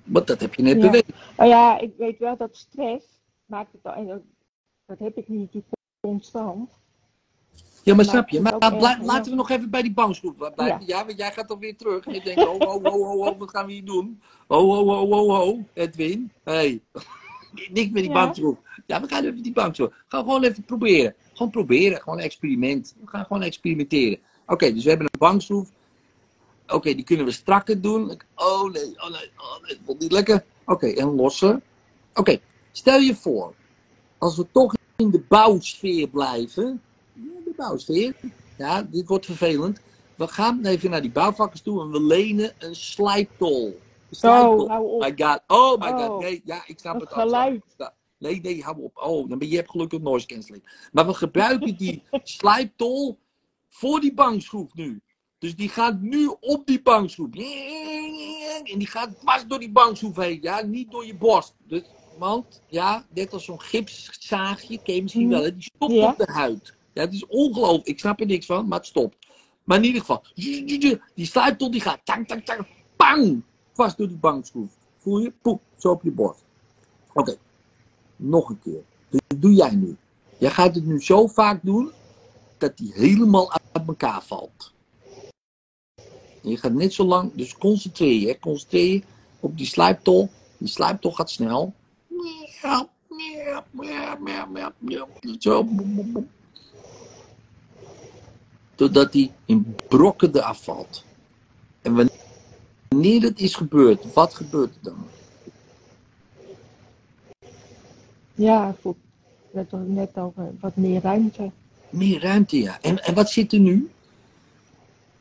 Want dat heb je net
Ja.
bewezen.
Nou ja, ik weet wel dat stress maakt het al, en dat, dat heb ik niet natuurlijk constant.
Ja, maar snap je? Maar laten we nog even bij die bankschroef blijven. Ja. want jij gaat dan weer terug. En je denkt, oh, oh, oh, oh, oh, wat gaan we hier doen? Oh, oh, oh, oh, oh, Edwin. Hey. Niks met die
Ja.
bankschroef. Ja, we gaan even die bankschroef. Gaan gewoon even proberen. Gewoon proberen. Gewoon een experiment. We gaan gewoon experimenteren. Oké, dus we hebben een bankschroef. Oké, die kunnen we strakker doen. Oh nee, oh nee, oh nee, dat vond niet lekker. Oké, en lossen. Oké, stel je voor, als we toch in de bouwsfeer blijven. Ja, de bouwsfeer. Ja, dit wordt vervelend. We gaan even naar die bouwvakkers toe en we lenen een slijptol.
Oh, hou op.
my god. Oh my
Oh.
god. Nee, ja, ik snap het al.
geluid.
Nee, nee, hou op. Oh, dan ben je hebt gelukkig noise cancelling. Maar we gebruiken die slijptol voor die bankschroef nu. Dus die gaat nu op die bankschroef. En die gaat dwars door die bankschroef heen. Ja, niet door je borst. Dus, want, ja, net als zo'n gipszaagje, ken je misschien
Mhm.
wel, hè, die stopt
Ja.
op de huid. Ja, het is ongelooflijk. Ik snap er niks van, maar het stopt. Maar in ieder geval, die slijptol die gaat, tang, tang, tang, pang, vast door die bankschroef. Voel je? Poep, zo op je borst. Oké, nog een keer. Dus dat doe jij nu. Jij gaat het nu zo vaak doen, dat die helemaal uit elkaar valt. Je gaat net zo lang, dus concentreer je, concentreer je op die slijptol. Die slijptol gaat snel. Zo. Totdat die in brokken eraf valt. En wanneer dat is gebeurd, wat gebeurt er dan?
Ja, voor, net, al- net over wat meer ruimte.
Meer ruimte, ja. En, en wat zit er nu?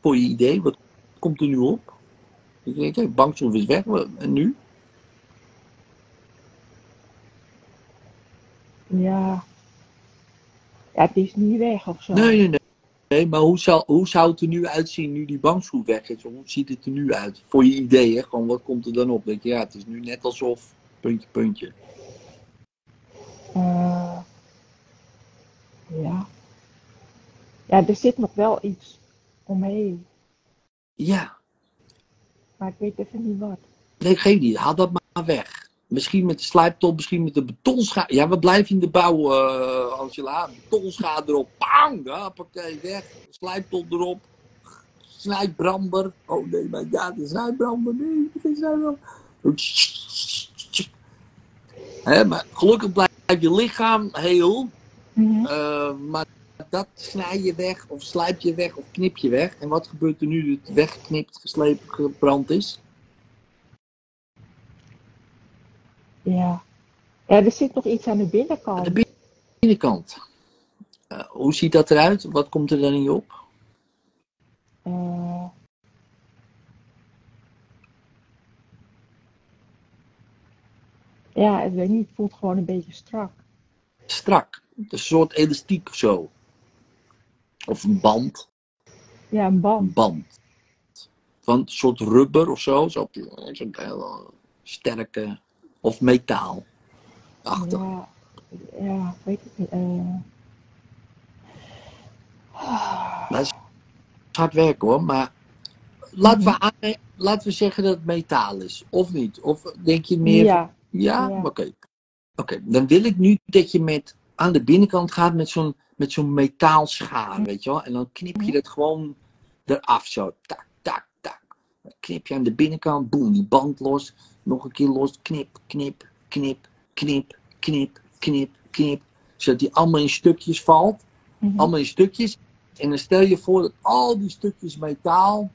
Voor je idee, wat komt er nu op? Ik denk, bankstoel is weg, en nu?
Ja. Ja, het is niet weg of zo.
Nee, nee, nee. Nee maar hoe zou, hoe zou het er nu uitzien nu die bankstoel weg is? Hoe ziet het er nu uit? Voor je idee, hè? Gewoon, wat komt er dan op? Denk je, ja, het is nu net alsof, puntje, puntje.
Eh, ja. Ja, er zit nog wel iets omheen.
Ja,
Maar ik weet even niet wat.
nee, geef niet. Haal dat maar weg. Misschien met de slijptol, misschien met de betonschaar. Ja, we blijven in de bouw, eh Angela. Betonschaar erop. Pang! Hoppakee, weg. Slijptol erop. Snijbrander. Oh nee, maar ja, de snijbrander. Nee, geen snijbrander. Maar gelukkig blijft je lichaam heel.
Mhm.
eh, maar dat snij je weg, of slijp je weg, of knip je weg. En wat gebeurt er nu het weggeknipt, geslepen, gebrand is?
Ja. Ja, er zit nog iets aan de binnenkant.
Aan de binnenkant. Eh, hoe ziet dat eruit? Wat komt er dan in je op?
Eh, ja, ik weet niet. Het voelt gewoon een beetje strak.
Strak. Een soort elastiek of zo. Of een band.
Ja, een band.
Een band. Van een soort rubber of zo. Zo'n zo sterke. Of metaal. Achtig.
Ja, ja, weet ik niet. eh.
Dat is hard werken hoor. Maar laten we, aan, laten we zeggen dat het metaal is. Of niet? Of denk je meer
Ja,
Ja,
Ja.
oké. Oké, dan wil ik nu dat je met, aan de binnenkant gaat met zo'n, met zo'n metaalschaar, weet je wel. En dan knip je dat gewoon eraf zo. Tak, tak, tak. Dan knip je aan de binnenkant, boem, die band los. Nog een keer los, knip, knip, knip, knip, knip, knip, knip. Zodat die allemaal in stukjes valt.
mhm.
Allemaal in stukjes. En dan stel je voor dat al die stukjes metaal.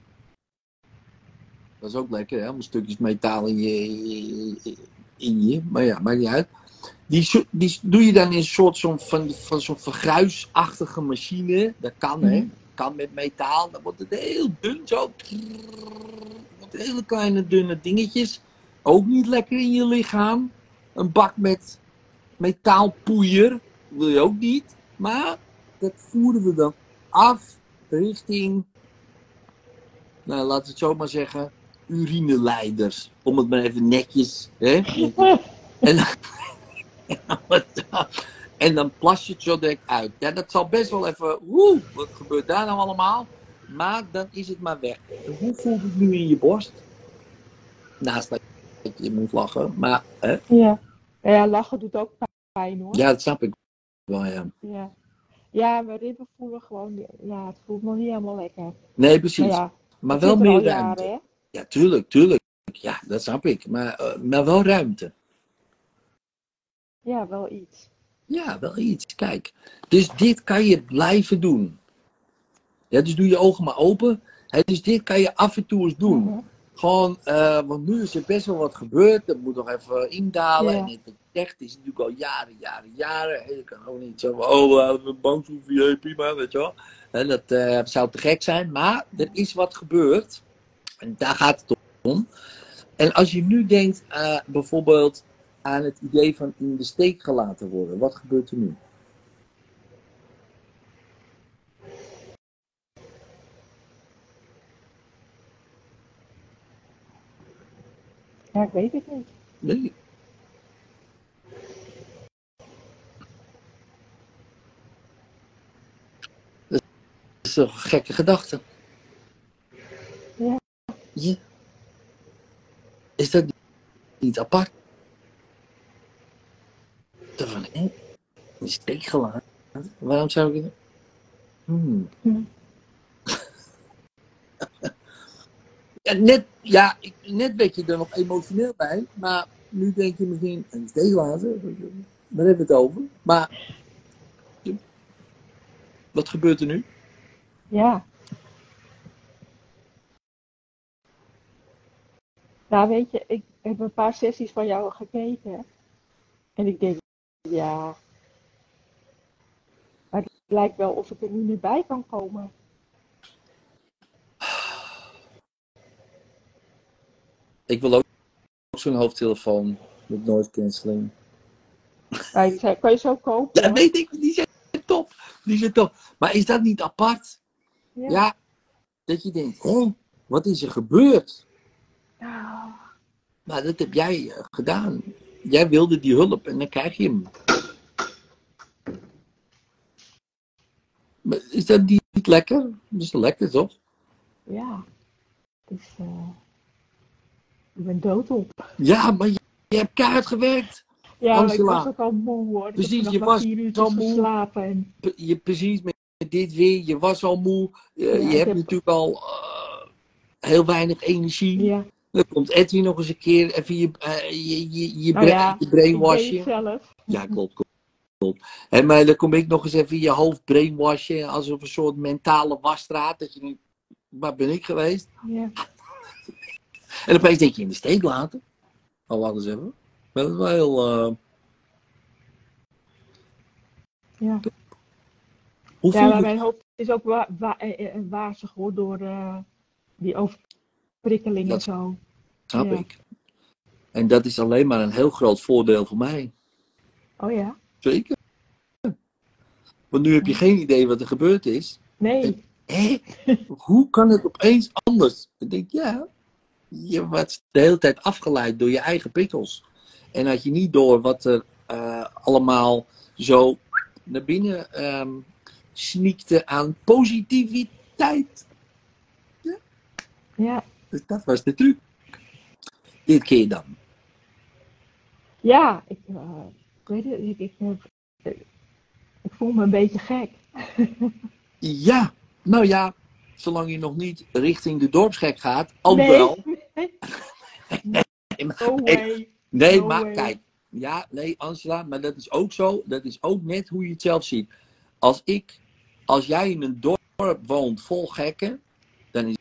Dat is ook lekker, hè? Allemaal stukjes metaal in je, in je-. Maar ja, maakt niet uit. Die, zo- die doe je dan in een soort zo'n, van, van zo'n vergruisachtige machine. Dat kan, hè?
Mhm.
Kan met metaal. Dan wordt het heel dun zo. Wordt hele kleine dunne dingetjes. Ook niet lekker in je lichaam. Een bak met metaalpoeier. Wil je ook niet. Maar dat voeren we dan af richting, nou laten we het zo maar zeggen, urineleiders. Om het maar even netjes. Hè? En, dan, en dan plas je het zo direct uit. Ja, dat zal best wel even. Woe, wat gebeurt daar nou allemaal? maar dan is het maar weg. Hoe voelt het nu in je borst? Naast dat je moet lachen, maar hè?
Ja. ja, lachen doet ook pijn hoor.
ja, dat snap ik wel, ja.
Ja, ja mijn ribben voelen gewoon, ja, het voelt nog niet helemaal lekker.
Nee, precies.
Maar ja,
maar
het
wel
er
meer ruimte. Ja, tuurlijk, tuurlijk. Ja, dat snap ik. Maar, eh, maar wel ruimte.
Ja, wel iets.
Ja, wel iets. Kijk. Dus dit kan je blijven doen. Ja, dus doe je ogen maar open. Hè, dus dit kan je af en toe eens doen.
Mhm.
Gewoon, eh, want nu is er best wel wat gebeurd. Dat moet nog even indalen.
Ja.
En het echt is natuurlijk al jaren, jaren, jaren. En je kan ook niet zo van, oh, uh, bang voor VIP, prima, weet je wel. Hè, dat eh, zou te gek zijn. Maar er is wat gebeurd. En daar gaat het om. En als je nu denkt, eh, bijvoorbeeld aan het idee van in de steek gelaten worden. Wat gebeurt er nu?
Ja, ik weet het niet.
Nee. Dat is toch een gekke gedachte?
Ja.
Ja. Is dat niet apart? Van, hé, een steek gelaten. Waarom zou ik het... Hmm. Net, ja, ik, net werd je er nog emotioneel bij, maar nu denk je misschien een steek laten. Daar hebben we het over. Maar wat gebeurt er nu?
Ja. Nou, weet je, ik heb een paar sessies van jou gekeken. En ik denk, ja. Maar het lijkt wel of ik er niet meer bij kan komen.
Ik wil ook, ook zo'n hoofdtelefoon met noise cancelling.
Zei, kan je zo kopen?
Ja, weet ik, die zijn top. Die zijn top. Maar is dat niet apart?
Ja.
Ja, dat je denkt, hé, wat is er gebeurd?
Nou,
Maar dat heb jij eh, gedaan. Jij wilde die hulp en dan krijg je hem. Maar is dat niet lekker? Dat is lekker, toch?
ja. Het is, eh, ik ben doodop.
Ja, maar je, je hebt keihard gewerkt.
Ja, maar ik was ook al moe hoor.
Precies, je was zo moe.
geslapen. En,
Je, precies, met dit weer, je was al moe. Je,
Ja,
je hebt
heb-
natuurlijk al eh, heel weinig energie.
ja.
Dan komt Edwin nog eens een keer even je, eh, je, je, je,
Nou
bra-
ja,
je brainwashen.
zelf.
Ja, klopt, klopt. klopt. En maar dan kom ik nog eens even je hoofd brainwashen. Alsof een soort mentale wasstraat. Dat je waar ben ik geweest?
Ja.
En opeens denk je in de steek laten. Oh, wacht eens even. Maar Dat is wel heel... eh,
Ja.
hoe
Ja, maar mijn hoofd is ook wa wa eh, eh, wazig hoor, door die overprikkeling en zo.
Snap
Ja.
ik. En dat is alleen maar een heel groot voordeel voor mij.
Oh ja?
Zeker. Want nu heb je geen idee wat er gebeurd is.
Nee.
Hé? Hoe kan het opeens anders? Ik denk, ja, je wordt de hele tijd afgeleid door je eigen prikkels. En had je niet door wat er eh, allemaal zo naar binnen sneakte aan positiviteit.
Ja.
Dus dat was de truc. Dit keer dan.
Ja, ik, eh, weet het, ik, ik, ik voel me een beetje gek.
Ja, nou ja, zolang je nog niet richting de dorpsgek gaat,
nee.
wel.
No way.
Nee,
No
maar
way.
kijk. Ja, nee, Angela, maar dat is ook zo. Dat is ook net hoe je het zelf ziet. Als ik, als jij in een dorp woont vol gekken, dan is,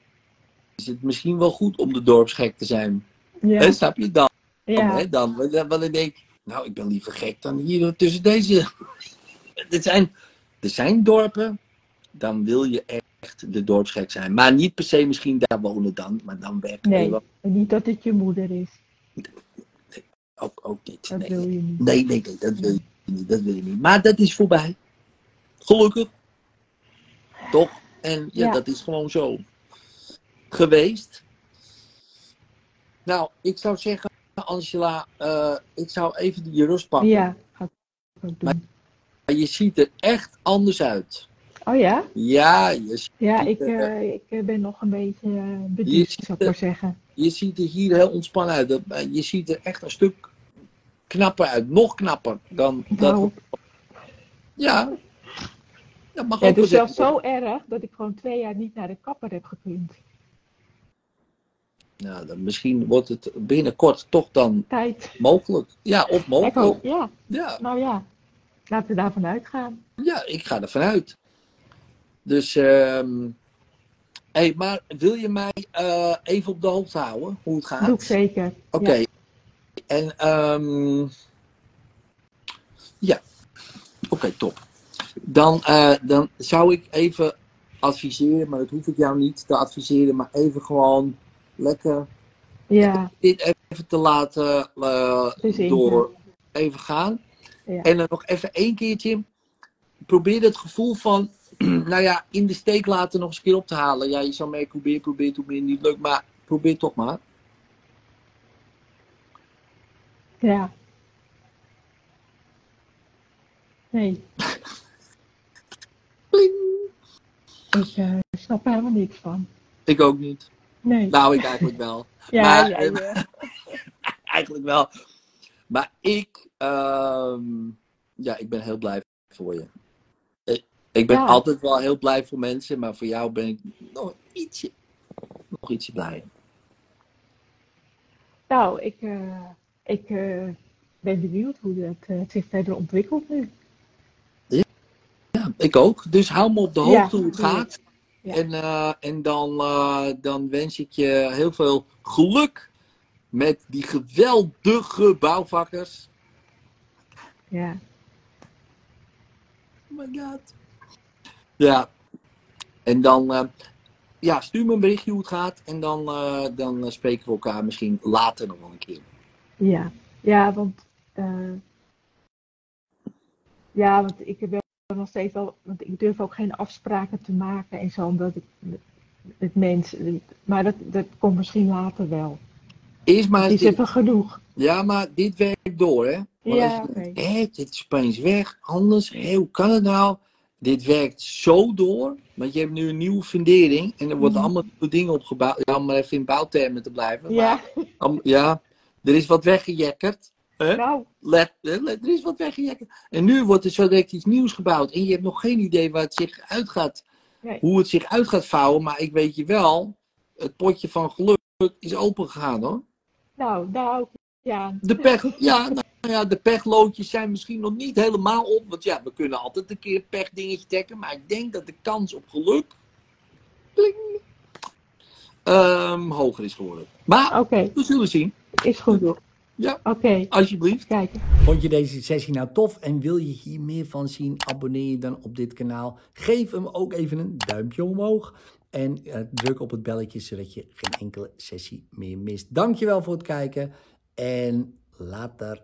is het misschien wel goed om de dorpsgek te zijn.
Ja.
snap je dan?
Ja.
Dan- want ik denk, nou, ik ben liever gek dan hier tussen deze. er, zijn, er zijn dorpen, dan wil je echt de dorpsgek zijn. Maar niet per se misschien daar wonen dan, maar dan weg.
Nee, en niet dat het je moeder is.
Ook, ook niet.
Dat
nee.
wil je niet.
Nee, nee, nee, dat wil je niet. Dat wil je niet. Maar dat is voorbij. Gelukkig. Toch? En ja,
Ja.
dat is gewoon zo geweest. Nou, ik zou zeggen, Angela, eh, ik zou even die rust pakken.
Ja, ga ik ook doen.
Maar je ziet er echt anders uit.
Oh ja?
Ja, je,
Ja, ik,
eh,
eh, ik eh, ben nog een beetje uh, zou ik maar zeggen.
je ziet er hier heel ontspannen uit. Dat- Je ziet er echt een stuk knapper uit. Nog knapper dan dat.
Nou.
Ja, dat mag
Ja,
ook
het is zelfs zo erg dat ik gewoon twee jaar niet naar de kapper heb gekund.
Nou, dan misschien wordt het binnenkort toch dan
Tijd.
mogelijk. Ja, of mogelijk.
hoop, ja,
Ja,
nou ja. Laten we daarvan uitgaan.
ja, ik ga ervan uit. Dus, ehm hey, maar wil je mij eh, even op de hoogte houden hoe het gaat?
Doe ik zeker.
Oké.
Ja.
En ehm ja, oké, top. Dan, eh, dan zou ik even adviseren, maar dat hoef ik jou niet te adviseren, maar even gewoon lekker
Ja,
dit even te laten
Dus één
door even gaan.
Ja.
En dan nog even één keertje. Probeer het gevoel van, nou ja, in de steek laten nog eens een keer op te halen. Ja, je zou mee proberen, probeer, probeer, niet leuk, maar probeer toch maar.
ja. Nee, ik eh, snap er helemaal niks van.
Ik ook niet.
Nee.
Nou, ik eigenlijk wel.
ja,
maar-
ja, ja.
eigenlijk wel. Maar ik, ehm, ja, ik ben heel blij voor je. Ik, ben
Ja.
altijd wel heel blij voor mensen, maar voor jou ben ik nog ietsje, nog ietsje blijer.
Nou, ik, eh, ik eh, ben benieuwd hoe het eh, zich verder ontwikkelt nu.
Ja, ik ook. Dus hou me op de
Ja,
hoogte hoe het gaat. En, en dan, dan wens ik je heel veel geluk met die geweldige bouwvakkers.
Ja,
Oh my god. Ja. En dan, eh, ja, stuur me een berichtje hoe het gaat. En dan, eh, dan eh, spreken we elkaar misschien later nog wel een keer.
ja, ja, want, ja, want ik heb wel nog steeds wel, want ik durf ook geen afspraken te maken en zo, omdat ik het mens, maar dat, dat komt misschien later wel.
Eerst maar
is
dit-
even genoeg.
ja, maar dit werkt door, hè? Want
Ja, oké.
hé, dit is opeens weg, anders, hé, hoe kan het nou? Dit werkt zo door, want je hebt nu een nieuwe fundering en er worden
Mhm.
allemaal nieuwe dingen opgebouwd. Ja, om maar even in bouwtermen te blijven.
Ja,
Maar, ja, er is wat weggejekkerd. Hè?
nou,
Let, er is wat weggejekkerd. En nu wordt er zo direct iets nieuws gebouwd. En je hebt nog geen idee waar het zich uit gaat,
Nee.
hoe het zich uit gaat vouwen. Maar ik weet je wel, het potje van geluk is open gegaan hoor.
nou, nou, ja,
De pech, ja, nou ja, de pechloodjes zijn misschien nog niet helemaal op. Want ja, we kunnen altijd een keer een pechdingetje trekken. Maar ik denk dat de kans op geluk pling, ehm, hoger is geworden. Maar
oké,
we zullen zien.
is goed.
Ja,
Oké,
alsjeblieft.
kijken.
Vond je deze sessie nou tof en wil je hier meer van zien? Abonneer je dan op dit kanaal. Geef hem ook even een duimpje omhoog. En eh, druk op het belletje zodat je geen enkele sessie meer mist. Dankjewel voor het kijken en later.